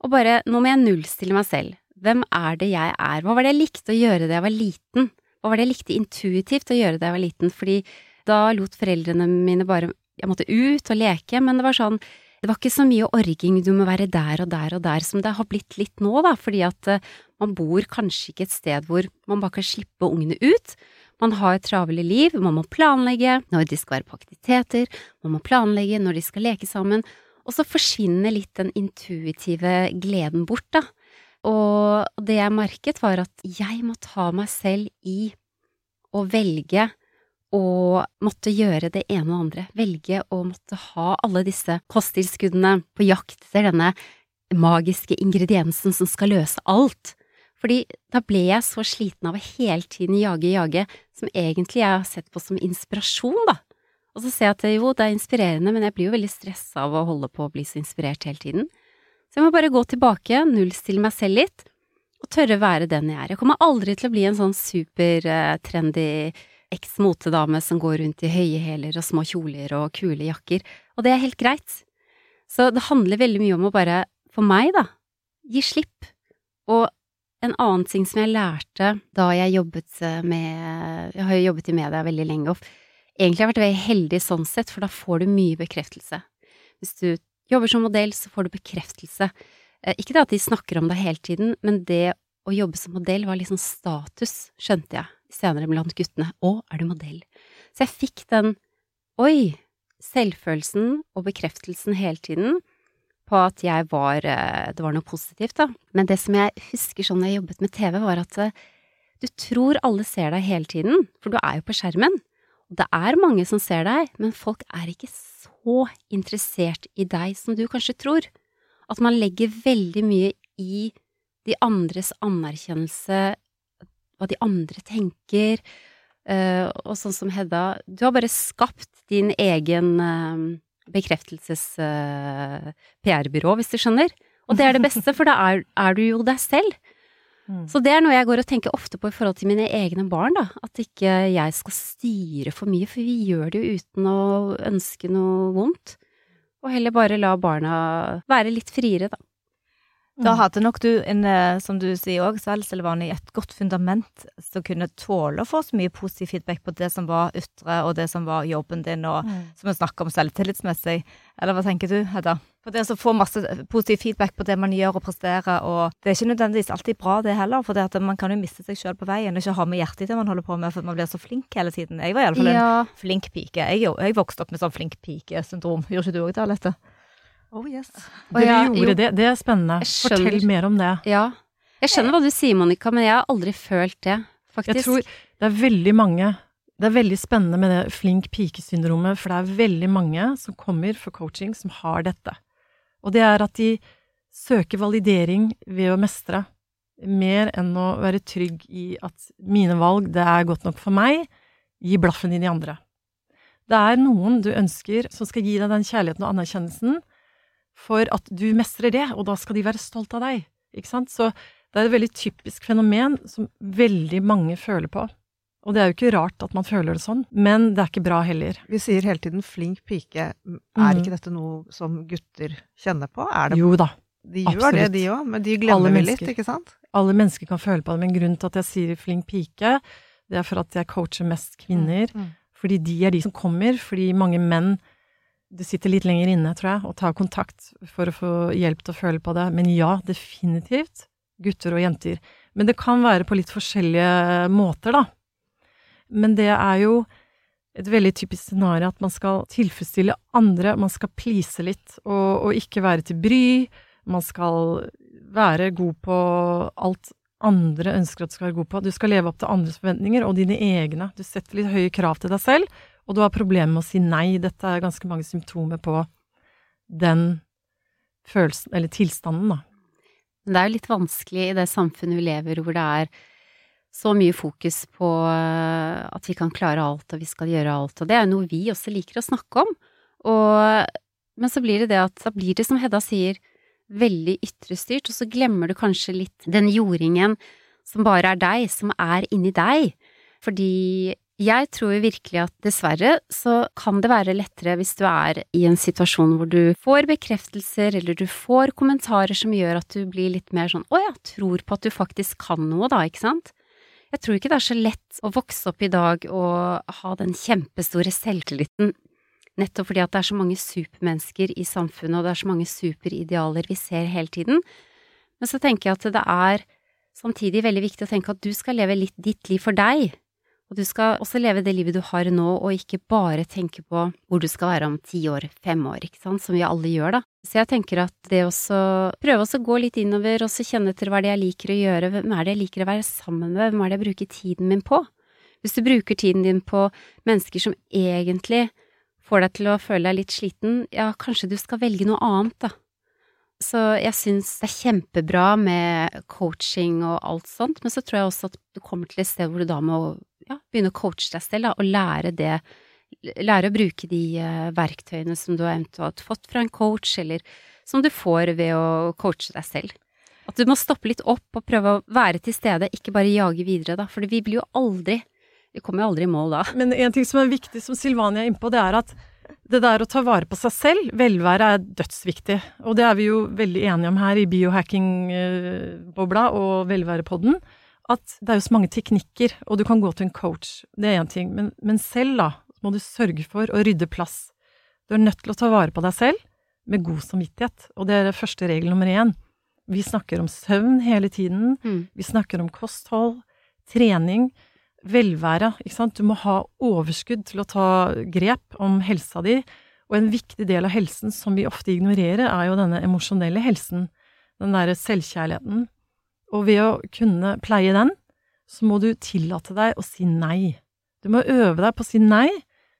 og bare Nå må jeg nullstille meg selv. Hvem er det jeg er? Hva var det jeg likte å gjøre da jeg var liten? Hva var det jeg likte intuitivt å gjøre da jeg var liten? Fordi da lot foreldrene mine bare Jeg måtte ut og leke, men det var sånn det var ikke så mye orging, du må være der og der og der, som det har blitt litt nå, da, fordi at uh, man bor kanskje ikke et sted hvor man bare kan slippe ungene ut. Man har et travle liv, man må planlegge når de skal være på aktiviteter, man må planlegge når de skal leke sammen, og så forsvinner litt den intuitive gleden bort, da. Og det jeg merket, var at jeg må ta meg selv i å velge å måtte gjøre det ene og andre. Velge å måtte ha alle disse kosttilskuddene på jakt etter denne magiske ingrediensen som skal løse alt. Fordi da ble jeg så sliten av å hele tiden jage, jage, som egentlig jeg har sett på som inspirasjon, da. Og så ser jeg at jo, det er inspirerende, men jeg blir jo veldig stressa av å holde på å bli så inspirert hele tiden. Så jeg må bare gå tilbake, nullstille meg selv litt, og tørre å være den jeg er. Jeg kommer aldri til å bli en sånn supertrendy eks-motedame som går rundt i høye hæler og små kjoler og kule jakker, og det er helt greit. Så det handler veldig mye om å bare, for meg, da, gi slipp. Og en annen ting som jeg lærte da jeg jobbet med Jeg har jo jobbet i media veldig lenge, og egentlig har jeg vært veldig heldig sånn sett, for da får du mye bekreftelse. Hvis du jobber som modell, så får du bekreftelse. Eh, ikke det at de snakker om deg hele tiden, men det å jobbe som modell var liksom status, skjønte jeg senere blant guttene. Å, er du modell? Så jeg fikk den, oi, selvfølelsen og bekreftelsen hele tiden på at jeg var eh, Det var noe positivt, da. Men det som jeg husker sånn jeg jobbet med TV, var at eh, du tror alle ser deg hele tiden, for du er jo på skjermen. Og det er mange som ser deg, men folk er ikke så interessert i deg som du kanskje tror. At man legger veldig mye i de andres anerkjennelse, hva de andre tenker. Uh, og sånn som Hedda, du har bare skapt din egen uh, bekreftelses-PR-byrå, uh, hvis du skjønner. Og det er det beste, for da er, er du jo deg selv. Mm. Så det er noe jeg går og tenker ofte på i forhold til mine egne barn, da. At ikke jeg skal styre for mye, for vi gjør det jo uten å ønske noe vondt. Og heller bare la barna være litt friere, da. Da hadde nok du, en, eh, som du sier òg selv, Silvani, et godt fundament som kunne tåle å få så mye positiv feedback på det som var ytre, og det som var jobben din, og mm. som vi snakker om selvtillitsmessig. Eller hva tenker du, Hedda? For det å få masse positiv feedback på det man gjør og presterer, og det er ikke nødvendigvis alltid bra, det heller, for det at man kan jo miste seg sjøl på veien og ikke ha med hjertet i det man holder på med, for man blir så flink hele tiden. Jeg var iallfall ja. en flink pike. Jeg, jeg vokste opp med sånn flink pike-syndrom. Gjorde ikke du òg det, Alette? Oh yes. Dere ja, gjorde jo. det. Det er spennende. Fortell mer om det. Ja. Jeg skjønner hva du sier, Monica, men jeg har aldri følt det, faktisk. Jeg tror det er veldig mange Det er veldig spennende med det flink pike-syndromet, for det er veldig mange som kommer for coaching som har dette. Og det er at de søker validering ved å mestre, mer enn å være trygg i at mine valg, det er godt nok for meg, gi blaffen i de andre. Det er noen du ønsker som skal gi deg den kjærligheten og anerkjennelsen, for at du mestrer det, og da skal de være stolt av deg. Ikke sant? Så det er et veldig typisk fenomen som veldig mange føler på. Og det er jo ikke rart at man føler det sånn, men det er ikke bra heller. Vi sier hele tiden 'flink pike'. Er mm. ikke dette noe som gutter kjenner på? Er det Jo da. De gjør Absolutt. det, de òg, men de glemmer vi litt, ikke sant? Alle mennesker kan føle på det, men grunnen til at jeg sier 'flink pike', det er for at jeg coacher mest kvinner. Mm. Mm. Fordi de er de som kommer, fordi mange menn det sitter litt lenger inne, tror jeg, å ta kontakt for å få hjelp til å føle på det. Men ja, definitivt. Gutter og jenter. Men det kan være på litt forskjellige måter, da. Men det er jo et veldig typisk scenario at man skal tilfredsstille andre, man skal please litt, og, og ikke være til bry. Man skal være god på alt andre ønsker at du skal være god på. Du skal leve opp til andres forventninger og dine egne. Du setter litt høye krav til deg selv, og du har problemer med å si nei. Dette er ganske mange symptomer på den følelsen, eller tilstanden, da. Men det er jo litt vanskelig i det samfunnet vi lever hvor det er så mye fokus på eh, at vi kan klare alt og vi skal gjøre alt, og det er jo noe vi også liker å snakke om. Og, men så blir det det at da blir det, som Hedda sier, veldig ytrestyrt, og så glemmer du kanskje litt den jordingen som bare er deg, som er inni deg. Fordi jeg tror virkelig at dessverre så kan det være lettere hvis du er i en situasjon hvor du får bekreftelser, eller du får kommentarer som gjør at du blir litt mer sånn å ja, tror på at du faktisk kan noe, da, ikke sant? Jeg tror ikke det er så lett å vokse opp i dag og ha den kjempestore selvtilliten, nettopp fordi at det er så mange supermennesker i samfunnet, og det er så mange superidealer vi ser hele tiden. Men så tenker jeg at det er samtidig veldig viktig å tenke at du skal leve litt ditt liv for deg, og du skal også leve det livet du har nå, og ikke bare tenke på hvor du skal være om ti år, fem år, ikke sant, som vi alle gjør, da. Så jeg tenker at det også prøve å gå litt innover, og så kjenne etter hva det er jeg liker å gjøre, hvem er det jeg liker å være sammen med, hvem er det jeg bruker tiden min på? Hvis du bruker tiden din på mennesker som egentlig får deg til å føle deg litt sliten, ja, kanskje du skal velge noe annet, da. Så jeg syns det er kjempebra med coaching og alt sånt, men så tror jeg også at du kommer til et sted hvor du da må ja, begynne å coache deg selv, da, og lære det Lære å bruke de uh, verktøyene som du har fått fra en coach, eller som du får ved å coache deg selv. At du må stoppe litt opp og prøve å være til stede, ikke bare jage videre, da, for vi blir jo aldri Vi kommer jo aldri i mål da. Men en ting som er viktig, som Silvania er innpå, det er at det der å ta vare på seg selv, velvære, er dødsviktig. Og det er vi jo veldig enige om her i biohacking-bobla og velværepodden at det er jo så mange teknikker, og du kan gå til en coach, det er én ting, men, men, selv, da, må du sørge for å rydde plass. Du er nødt til å ta vare på deg selv med god samvittighet, og det er første regel nummer én. Vi snakker om søvn hele tiden, mm. vi snakker om kosthold, trening, velvære, ikke sant. Du må ha overskudd til å ta grep om helsa di, og en viktig del av helsen som vi ofte ignorerer, er jo denne emosjonelle helsen, den derre selvkjærligheten og ved å kunne pleie den, så må du tillate deg å si nei. Du må øve deg på å si nei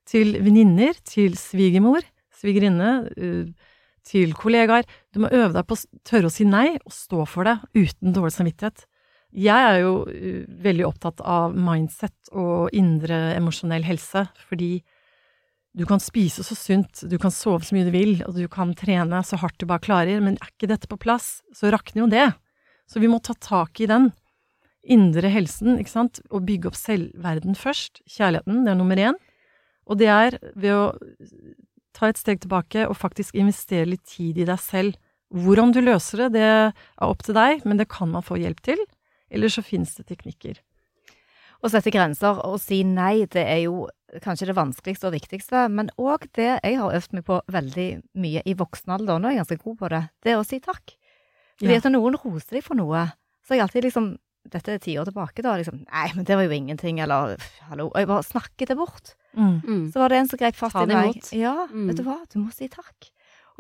til venninner, til svigermor, svigerinne, uh, til kollegaer. Du må øve deg på å tørre å si nei, og stå for det uten dårlig samvittighet. Jeg er jo uh, veldig opptatt av mindset og indre emosjonell helse, fordi du kan spise så sunt, du kan sove så mye du vil, og du kan trene så hardt du bare klarer, men er ikke dette på plass, så rakner jo det. Så vi må ta tak i den indre helsen, ikke sant, og bygge opp selvverden først. Kjærligheten, det er nummer én. Og det er ved å ta et steg tilbake og faktisk investere litt tid i deg selv. Hvordan du løser det, det er opp til deg, men det kan man få hjelp til. Eller så finnes det teknikker. Å sette grenser og si nei, det er jo kanskje det vanskeligste og viktigste, men òg det jeg har øvd meg på veldig mye i voksen alder, nå er jeg ganske god på det, det er å si takk. Fordi ja. at noen roser deg for noe, så har jeg alltid liksom Dette er ti år tilbake, da. liksom Nei, men det var jo ingenting, eller hallo. Og jeg bare snakket det bort. Mm. mm. Så var det en som grep fatt i meg. Ja, mm. vet du hva, du må si takk.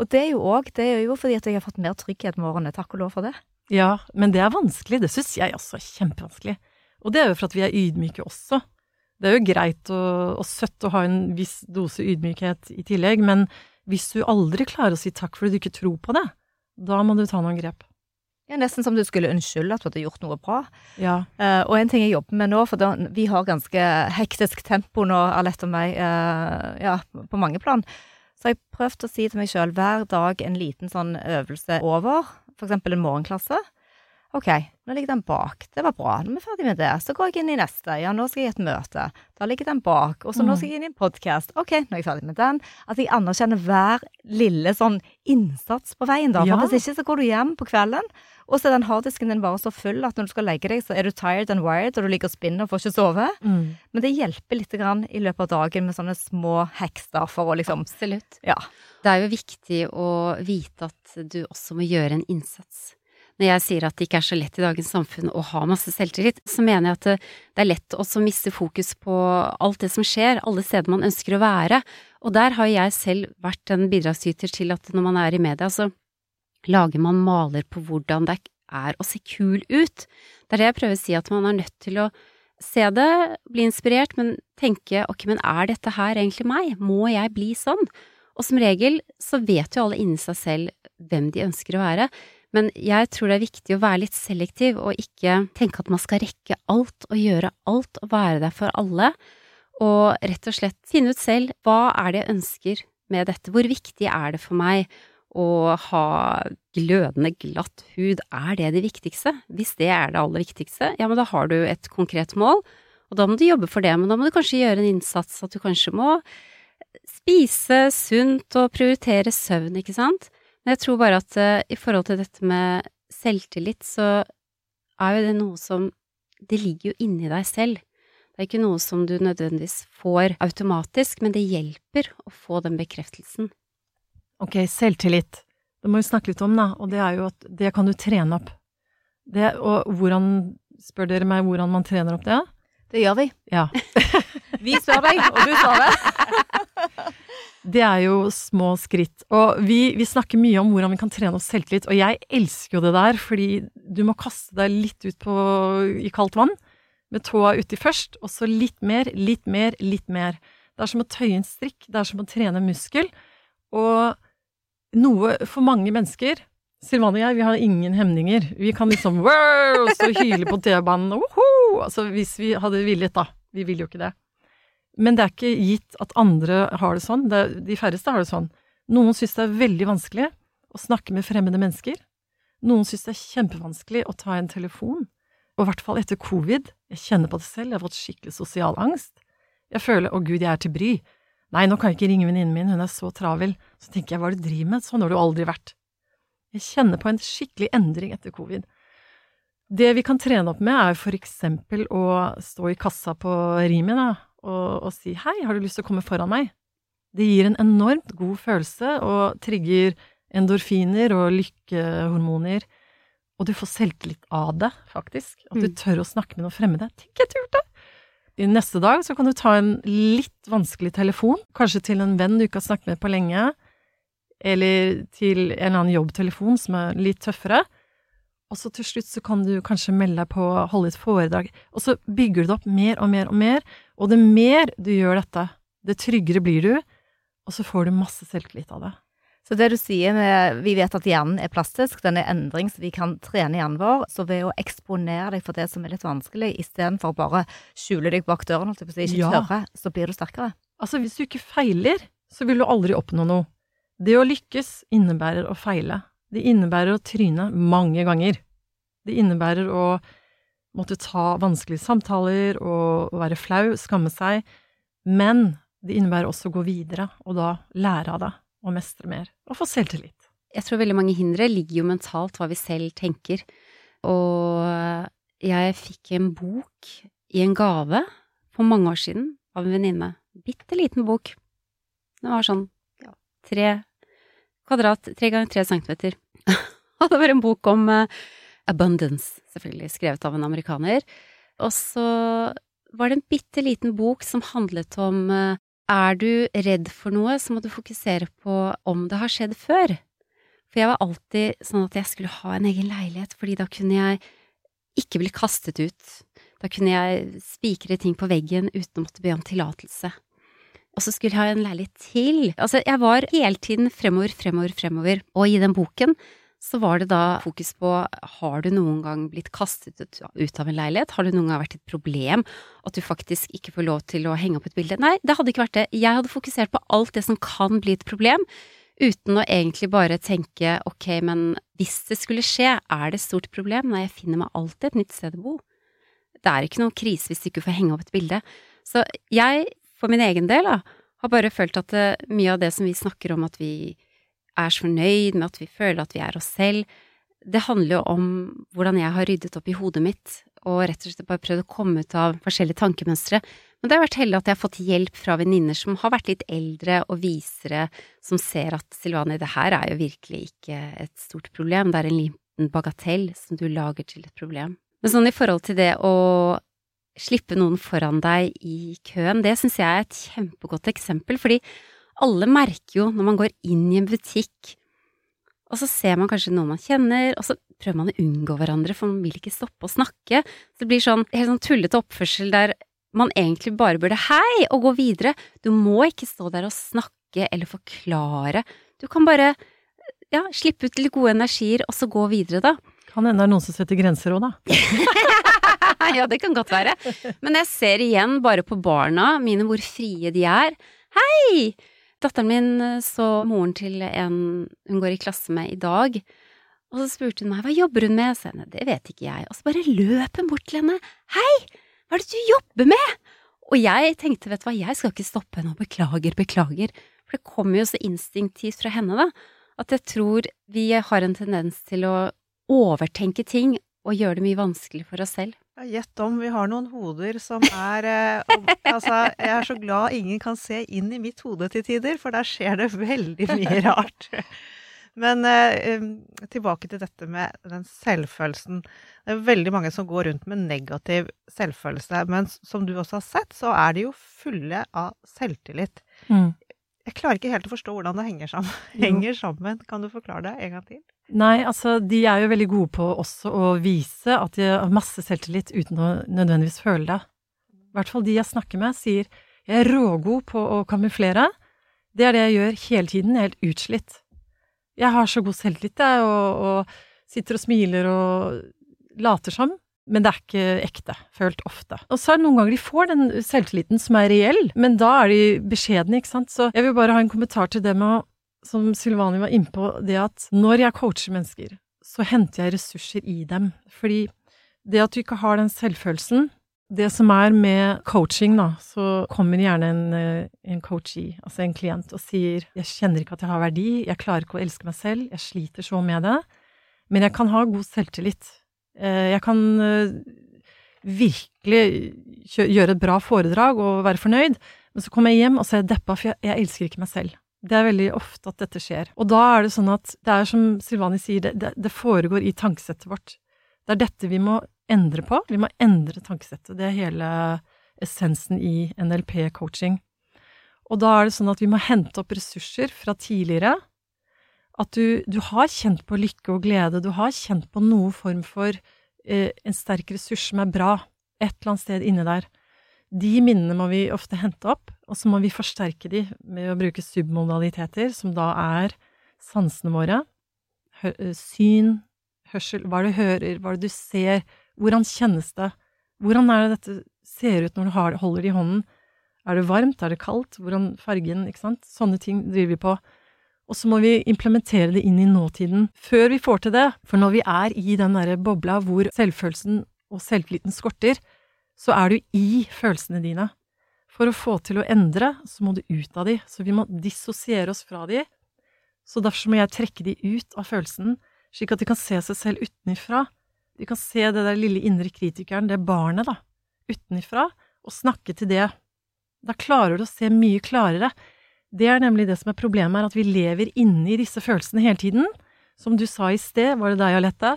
Og det er jo òg Det er jo fordi at jeg har fått mer trygghet med årene. Takk og lov for det. Ja, men det er vanskelig. Det syns jeg også er kjempevanskelig. Og det er jo for at vi er ydmyke også. Det er jo greit og, og søtt å ha en viss dose ydmykhet i tillegg, men hvis du aldri klarer å si takk fordi du ikke tror på det, da må du ta noen grep. Ja, Nesten som du skulle unnskylde at du hadde gjort noe bra. Ja. Uh, og en ting jeg jobber med nå, for da, vi har ganske hektisk tempo nå, Alette og meg, uh, ja, på mange plan. Så har jeg prøvd å si til meg sjøl hver dag en liten sånn øvelse over, eksempel en morgenklasse. Ok, nå ligger den bak. Det var bra. Nå er vi ferdig med det. Så går jeg inn i neste. Ja, nå skal jeg i et møte. Da ligger den bak. Og så mm. nå skal jeg inn i en podkast. Ok, nå er jeg ferdig med den. At jeg anerkjenner hver lille sånn innsats på veien, da. For ja. hvis ikke så går du hjem på kvelden, og så er den harddisken din bare så full at når du skal legge deg, så er du tired and wired, og du ligger og spinner og får ikke sove. Mm. Men det hjelper litt grann i løpet av dagen med sånne små hekser for å liksom Absolutt. Ja. Det er jo viktig å vite at du også må gjøre en innsats når jeg sier at det ikke er så lett i dagens samfunn å ha masse selvtillit, så mener jeg at det er lett også å miste fokus på alt det som skjer, alle steder man ønsker å være. Og der har jeg selv vært en bidragsyter til at når man er i media, så lager man maler på hvordan det er å se kul ut. Det er det jeg prøver å si, at man er nødt til å se det, bli inspirert, men tenke ok, men er dette her egentlig meg, må jeg bli sånn? Og som regel så vet jo alle inni seg selv hvem de ønsker å være. Men jeg tror det er viktig å være litt selektiv og ikke tenke at man skal rekke alt og gjøre alt og være der for alle, og rett og slett finne ut selv hva er det jeg ønsker med dette, hvor viktig er det for meg å ha glødende glatt hud, er det det viktigste? Hvis det er det aller viktigste, ja, men da har du et konkret mål, Og da må du jobbe for det, men da må du kanskje gjøre en innsats, at du kanskje må spise sunt og prioritere søvn, ikke sant? Men jeg tror bare at uh, i forhold til dette med selvtillit, så er jo det noe som Det ligger jo inni deg selv. Det er ikke noe som du nødvendigvis får automatisk, men det hjelper å få den bekreftelsen. Ok, selvtillit. Det må vi snakke litt om, da, og det er jo at det kan du trene opp. Det, og hvordan Spør dere meg hvordan man trener opp det? Det gjør vi. Ja. Vi spør deg, og du svarer. Det er jo små skritt. Og vi, vi, snakker mye om hvordan vi kan trene oss selvtillit, og jeg elsker jo det der, fordi du må kaste deg litt ut på, i kaldt vann, med tåa uti først, og så litt mer, litt mer, litt mer. Det er som å tøye en strikk, det er som å trene muskel, og noe for mange mennesker Silvane og jeg, vi har ingen hemninger. Vi kan liksom wow, stå og hyle på T-banen, altså hvis vi hadde villet, da. Vi vil jo ikke det. Men det er ikke gitt at andre har det sånn. Det, de færreste har det sånn. Noen syns det er veldig vanskelig å snakke med fremmede mennesker. Noen syns det er kjempevanskelig å ta en telefon. Og i hvert fall etter covid. Jeg kjenner på det selv, jeg har fått skikkelig sosial angst. Jeg føler 'å gud, jeg er til bry'. Nei, nå kan jeg ikke ringe venninnen min, hun er så travel. Så tenker jeg hva er det du driver med, sånn har du aldri vært. Jeg kjenner på en skikkelig endring etter covid. Det vi kan trene opp med, er for eksempel å stå i kassa på Rimi, da, og, og, si hei, har du lyst til å komme foran meg? Det gir en enormt god følelse og trigger endorfiner og lykkehormoner. Og du får selvtillit av det, faktisk. At du mm. tør å snakke med noen fremmede. Tenk, jeg turte! Neste dag så kan du ta en litt vanskelig telefon, kanskje til en venn du ikke har snakket med på lenge, eller til en eller annen jobbtelefon som er litt tøffere. Og så til slutt så kan du kanskje melde deg på å holde et foredrag. Og så bygger du det opp mer og mer og mer, og det mer du gjør dette, det tryggere blir du, og så får du masse selvtillit av det. Så det du sier med Vi vet at hjernen er plastisk, den er endring, så vi kan trene hjernen vår. Så ved å eksponere deg for det som er litt vanskelig, istedenfor bare skjule deg bak døren, holdt jeg på å si, ikke ja. tørre, så blir du sterkere. Altså, hvis du ikke feiler, så vil du aldri oppnå noe. Det å lykkes innebærer å feile. Det innebærer å tryne mange ganger. Det innebærer å måtte ta vanskelige samtaler og være flau, skamme seg, men det innebærer også å gå videre, og da lære av det, og mestre mer, og få selvtillit. Jeg tror veldig mange hindre ligger jo mentalt hva vi selv tenker, og jeg fikk en bok i en gave for mange år siden av en venninne. Bitte liten bok. Den var sånn ja, tre kvadrat, tre ganger tre centimeter. og det var en bok om uh, Abundance, selvfølgelig, skrevet av en amerikaner. Og så var det en bitte liten bok som handlet om eh, er du redd for noe, så må du fokusere på om det har skjedd før. For jeg var alltid sånn at jeg skulle ha en egen leilighet, fordi da kunne jeg ikke bli kastet ut. Da kunne jeg spikre ting på veggen uten å måtte be om tillatelse. Og så skulle jeg ha en leilighet til. Altså, jeg var hele tiden fremover, fremover, fremover. Og i den boken så var det da fokus på har du noen gang blitt kastet ut av en leilighet, har det noen gang vært et problem at du faktisk ikke får lov til å henge opp et bilde? Nei, det hadde ikke vært det. Jeg hadde fokusert på alt det som kan bli et problem, uten å egentlig bare tenke ok, men hvis det skulle skje, er det et stort problem? Nei, jeg finner meg alltid et nytt sted å bo. Det er ikke noen krise hvis du ikke får henge opp et bilde. Så jeg, for min egen del, da, har bare følt at eh, mye av det som vi snakker om at vi er så fornøyd med at vi føler at vi er oss selv. Det handler jo om hvordan jeg har ryddet opp i hodet mitt, og rett og slett bare prøvd å komme ut av forskjellige tankemønstre. Men det har vært heldig at jeg har fått hjelp fra venninner som har vært litt eldre og visere, som ser at Silvani, det her er jo virkelig ikke et stort problem, det er en liten bagatell som du lager til et problem. Men sånn i forhold til det å slippe noen foran deg i køen, det syns jeg er et kjempegodt eksempel, fordi alle merker jo når man går inn i en butikk, og så ser man kanskje noen man kjenner, og så prøver man å unngå hverandre, for man vil ikke stoppe å snakke. Så det blir sånn helt sånn tullete oppførsel der man egentlig bare burde hei og gå videre. Du må ikke stå der og snakke eller forklare. Du kan bare ja, slippe ut litt gode energier, og så gå videre, da. Kan hende det er noen som setter grenser òg, da. ja, det kan godt være. Men jeg ser igjen bare på barna mine hvor frie de er. Hei! Datteren min eh, så moren til en hun går i klasse med i dag, og så spurte hun meg hva jobber hun med, så jeg det vet ikke jeg, og så bare løp hun bort til henne, hei, hva er det du jobber med? Og jeg tenkte, vet du hva, jeg skal ikke stoppe henne og beklager, beklager. For det kommer jo så instinktivt fra henne, da, at jeg tror vi har en tendens til å overtenke ting og gjøre det mye vanskelig for oss selv. Gjett om vi har noen hoder som er eh, om, Altså, jeg er så glad ingen kan se inn i mitt hode til tider, for der skjer det veldig mye rart. Men eh, tilbake til dette med den selvfølelsen. Det er veldig mange som går rundt med negativ selvfølelse, men som du også har sett, så er de jo fulle av selvtillit. Mm. Jeg klarer ikke helt å forstå hvordan det henger sammen. Henger sammen. Kan du forklare det en gang til? Nei, altså de er jo veldig gode på også å vise at de har masse selvtillit uten å nødvendigvis føle det. I hvert fall de jeg snakker med, sier jeg er rågod på å kamuflere. Det er det jeg gjør hele tiden. Jeg er helt utslitt. Jeg har så god selvtillit, jeg, og, og sitter og smiler og later som. Men det er ikke ekte, følt ofte. Og så er det noen ganger de får den selvtilliten som er reell, men da er de beskjedne, ikke sant. Så jeg vil bare ha en kommentar til det med som Silvani var innpå, det at når jeg coacher mennesker, så henter jeg ressurser i dem. Fordi det at du ikke har den selvfølelsen Det som er med coaching, da, så kommer gjerne en, eh, en coachee, altså en klient, og sier 'jeg kjenner ikke at jeg har verdi, jeg klarer ikke å elske meg selv, jeg sliter så med det', men jeg kan ha god selvtillit. Eh, Jeg kan eh, virkelig gjøre et bra foredrag og være fornøyd, men så kommer jeg hjem og så er jeg deppa, for jeg, jeg elsker ikke meg selv. Det er veldig ofte at dette skjer. Og da er det sånn at det er som Silvani sier, det, det, det foregår i tankesettet vårt. Det er dette vi må endre på. Vi må endre tankesettet. Det er hele essensen i NLP-coaching. Og da er det sånn at vi må hente opp ressurser fra tidligere. At du, du har kjent på lykke og glede, du har kjent på noe form for eh, en sterk ressurs som er bra, et eller annet sted inni der. De minnene må vi ofte hente opp, og så må vi forsterke de med å bruke submodaliteter, som da er sansene våre. Hø eh, syn, hørsel, hva er det du hører, hva er det du ser, hvordan kjennes det? Hvordan er det dette ser ut når du holder det i hånden? Er det varmt, er det kaldt, hvordan fargen, ikke sant? Sånne ting driver vi på. Og så må vi implementere det inn i nåtiden før vi får til det. For når vi er i den derre bobla hvor selvfølelsen og selvtilliten skorter, så er du i følelsene dine. For å få til å endre, så må du ut av de. Så vi må dissosiere oss fra de. Så derfor må jeg trekke de ut av følelsen, slik at de kan se seg selv utenifra. De kan se det der lille indre kritikeren, det barnet, da, utenifra, og snakke til det. Da klarer du å se mye klarere. Det er nemlig det som er problemet, er at vi lever inne i disse følelsene hele tiden. Som du sa i sted, var det deg, Alette?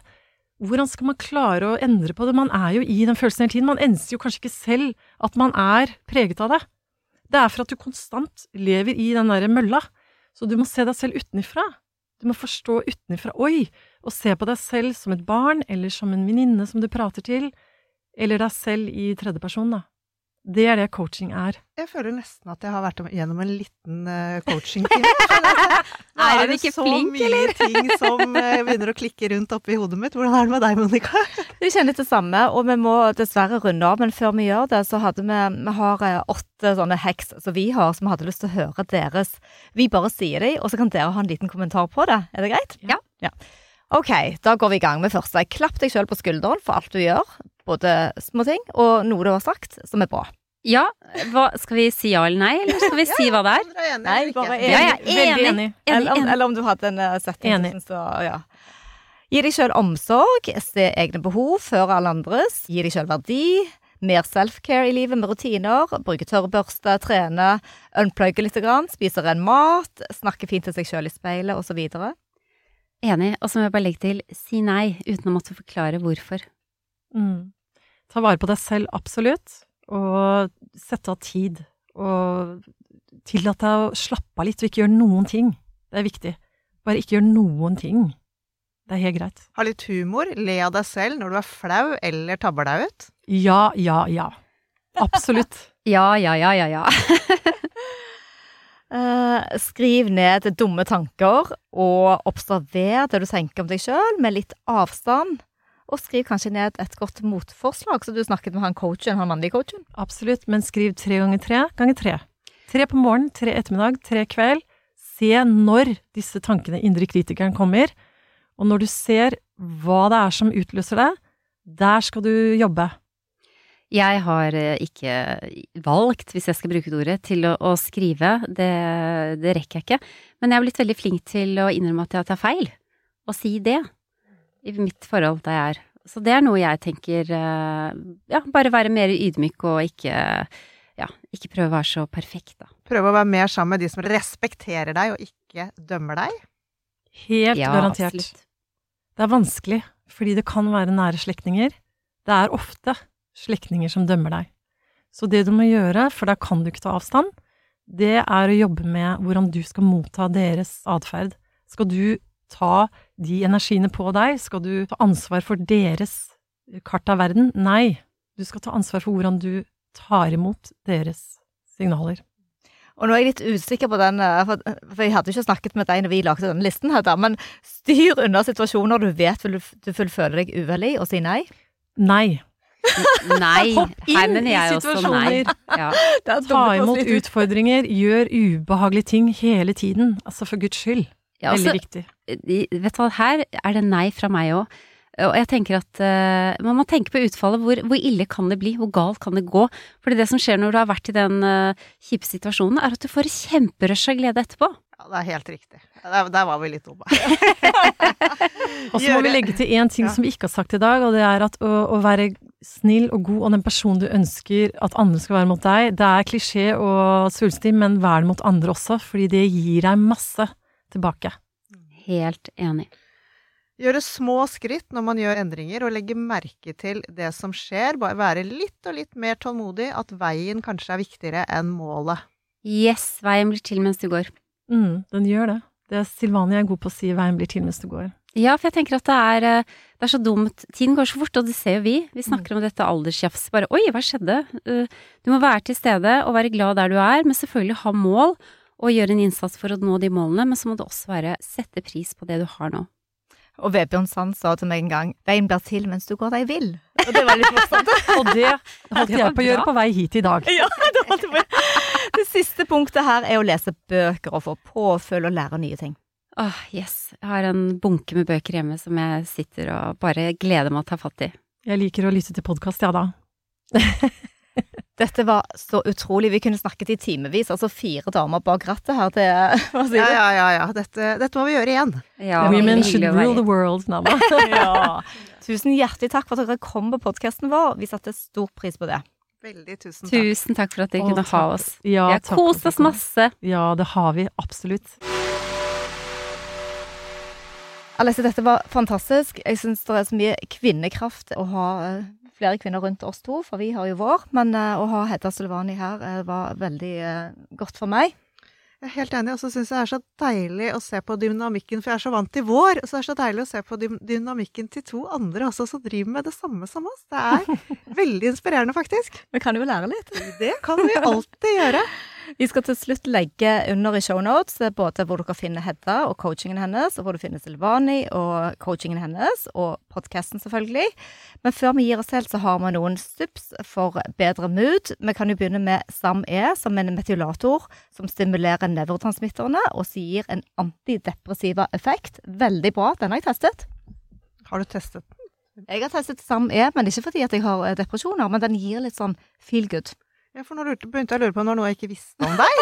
Hvordan skal man klare å endre på det? Man er jo i den følelsen hele tiden. Man enser jo kanskje ikke selv at man er preget av det. Det er for at du konstant lever i den derre mølla. Så du må se deg selv utenifra. Du må forstå utenifra, oi, og se på deg selv som et barn, eller som en venninne som du prater til, eller deg selv i tredjeperson, da. Det er det coaching er. Jeg føler nesten at jeg har vært gjennom en liten uh, coaching-time. Nå Er det ikke så flink, mye ting som eh, begynner å klikke rundt oppi hodet mitt. Hvordan er det med deg, Monica? Du kjenner det samme, og vi må dessverre runde av. Men før vi gjør det, så hadde vi Vi har eh, åtte sånne heks som vi har, som hadde lyst til å høre deres. Vi bare sier dem, og så kan dere ha en liten kommentar på det. Er det greit? Ja. ja. Ok, da går vi i gang med første. Klapp deg sjøl på skulderen for alt du gjør. Både små ting og noe du har sagt som er bra. Ja, hva, skal vi si ja eller nei, eller skal vi si hva det er? Nei, bare enig. Ja, jeg er Veldig enig. enig. Enig, Eller, om- enig. eller om du hadde en uh, setting Enig. så, ja. Gi deg sjøl omsorg, se egne behov før alle andres. Gi deg sjøl verdi. Mer self-care i livet med rutiner. Bruke tørrbørste, trene, unplugge litt, grann, spise ren mat, snakke fint til seg sjøl i speilet osv. Enig. Og så må jeg bare legge til si nei, uten å måtte forklare hvorfor. Mm. Ta vare på deg selv, absolutt, og sette av tid. Og tillat deg å slappe av litt og ikke gjøre noen ting. Det er viktig. Bare ikke gjør noen ting. Det er helt greit. Ha litt humor, le av deg selv når du er flau eller tabber deg ut. Ja, ja, ja. Absolutt. Ja, ja, ja, ja, ja. Eh, skriv ned dumme tanker, og observer det du tenker om deg sjøl, med litt avstand. Og skriv kanskje ned et godt motforslag, så du snakket med han coachen, han mannlige coachen. Absolutt. Men skriv tre ganger tre ganger tre. Tre på morgenen, tre ettermiddag, tre kveld. Se når disse tankene, indre kritikeren, kommer. Og når du ser hva det er som utløser det, der skal du jobbe. Jeg har eh, ikke valgt, hvis jeg skal bruke det ordet, til å, å skrive. Det, det, rekker jeg ikke. Men jeg har blitt veldig flink til å innrømme at jeg tar feil, og si det. I mitt forhold der jeg er. Så det er noe jeg tenker eh, Ja, bare være mer ydmyk og ikke ja, ikke prøve å være så perfekt, da. Prøve å være mer sammen med de som respekterer deg, og ikke dømmer deg? Helt Ja, garantert. absolutt. Det er vanskelig, fordi det kan være nære slektninger. Det er ofte slektninger som dømmer deg. Så det du må gjøre, for da kan du ikke ta avstand, det er å jobbe med hvordan du skal motta deres atferd. Skal du ta de energiene på deg? Skal du ta ansvar for deres kart av verden? Nei. Du skal ta ansvar for hvordan du tar imot deres signaler. Og nå er jeg litt usikker på den, eh, for, jeg hadde ikke snakket med deg når vi lagde denne listen, Hedda, men styr unna situasjoner du vet vil du, du deg uvel i, og si nei. Nei. Nei. Hopp inn Her mener i jeg også nei. situasjoner. Ja. Ta imot utfordringer, gjør ubehagelige ting hele tiden. Altså, for guds skyld. Ja, Veldig altså, viktig. vet du hva, her er det nei fra meg òg. Og jeg tenker at uh, man må tenke på utfallet. Hvor, hvor ille kan det bli? Hvor galt kan det gå? Fordi det som skjer når du har vært i den uh, kjipe situasjonen, er at du får kjemperush av glede etterpå. Ja, det er helt riktig. Der, der var vi litt dumme. Og så må vi legge til én ting Ja. som vi ikke har sagt i dag, og det er at å, å være snill og god og den personen du ønsker at andre skal være mot deg, det er klisjé og svulstig, men vær det mot andre også, fordi det gir deg masse tilbake. Helt enig. Gjøre små skritt når man gjør endringer, og legge merke til det som skjer. Bare være litt og litt mer tålmodig, at veien kanskje er viktigere enn målet. Yes, veien blir til mens du går. Mm, den gjør det. Det er Silvania er god på å si 'veien blir til mens du går'. Ja, for jeg tenker at det er, eh, det er så dumt. Tiden går så fort, og det ser jo vi. Vi snakker om dette aldersjafs. Bare oi, hva skjedde? Eh, Du må være til stede og være glad der du er, men selvfølgelig ha mål og gjøre en innsats for å nå de målene. Men så må det også være sette pris på det du har nå. Og Vebjørn Sand sa til meg en gang 'veien blir til mens du går deg vill'. Og det var litt morsomt. Og det holdt Det jeg på å gjøre på vei hit i dag. ja, det, holdt jeg på. det siste punktet her er å lese bøker og få påfølge og lære nye ting. Åh, yes. Jeg har en bunke med bøker hjemme som jeg sitter og bare gleder meg å ta fatt i. Jeg liker å lytte til podkast, ja da. Dette var så utrolig. Vi kunne snakket i timevis. Altså fire damer bak rattet her. Det, hva sier Ja, du? ja, ja. ja. Dette, dette må vi gjøre igjen. Ja, Women should rule the world, Nava. Ja. Tusen hjertelig takk for at dere kom på podkasten vår. Vi satte stor pris på det. Veldig tusen takk. Tusen takk for at dere kunne kunne ha oss. Ja, Vi har kost oss masse. Ja, det har vi absolutt. Alessi, dette var fantastisk. Jeg syns det er så mye kvinnekraft å ha eh, flere kvinner rundt oss to, for vi har jo vår. Men eh, å ha Hedda Sylvani her eh, var veldig godt for meg. Jeg er helt enig, og så syns jeg det er så deilig å se på dynamikken, for jeg er så vant til vår. Og så er det så deilig å se på dynamikken til to andre også, som driver med det samme som oss. Det er veldig inspirerende, faktisk. Vi kan jo lære litt. Det kan vi alltid gjøre. Vi skal til slutt legge under i shownotes eh, både hvor dere finner Hedda og coachingen hennes, og hvor du finner Silvani og coachingen hennes, og podkasten selvfølgelig. Men før vi gir oss helt, så har vi noen stups for bedre mood. Vi kan jo begynne med SAM-E, som en metylator som stimulerer nevrotransmitterne, og som gir en antidepressiva effekt. Veldig bra. Den har jeg testet. Har du testet den? Jeg har testet SAM-E, men ikke fordi jeg har eh, depresjoner, men den gir litt sånn feel good. Ja, for nå begynte jeg å lure på når noe jeg ikke visste om deg.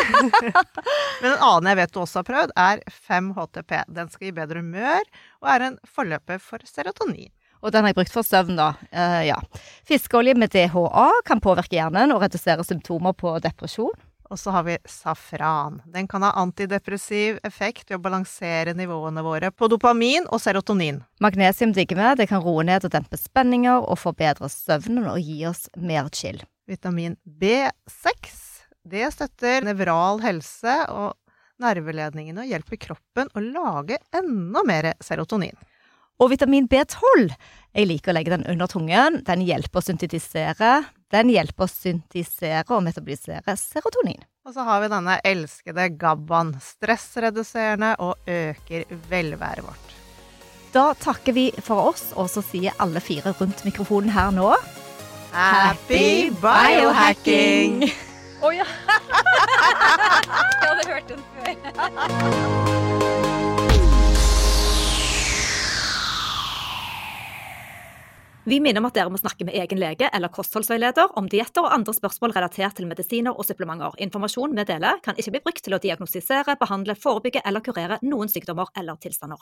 Men en annen jeg vet du også har prøvd, er 5-HTP. Den skal gi bedre humør, og er en forløper for serotonin. Og den har jeg brukt for søvn, da. Uh, ja. Fiskeolje med DHA kan påvirke hjernen og redusere symptomer på depresjon. Og så har vi safran. Den kan ha antidepressiv effekt ved å balansere nivåene våre på dopamin og serotonin. Magnesium digger vi. Det kan roe ned og dempe spenninger og forbedre søvnen og gi oss mer chill. Vitamin B6. Det støtter nevral helse og nerveledningene og hjelper kroppen å lage enda mer serotonin. Og vitamin B12. Jeg liker å legge den under tungen. Den hjelper å syntetisere. Den hjelper å syntisere og metabolisere serotonin. Og så har vi denne elskede GABAen. Stressreduserende og øker velværet vårt. Da takker vi for oss, og så sier alle fire rundt mikrofonen her nå Happy biohacking! Jeg hadde hørt den før. Vi minner om at dere må snakke med egen lege eller kostholdsveileder om dietter og andre spørsmål relatert til medisiner og supplementer. Informasjon vi deler kan ikke bli brukt til å diagnostisere, behandle, forebygge eller kurere noen sykdommer eller tilstander.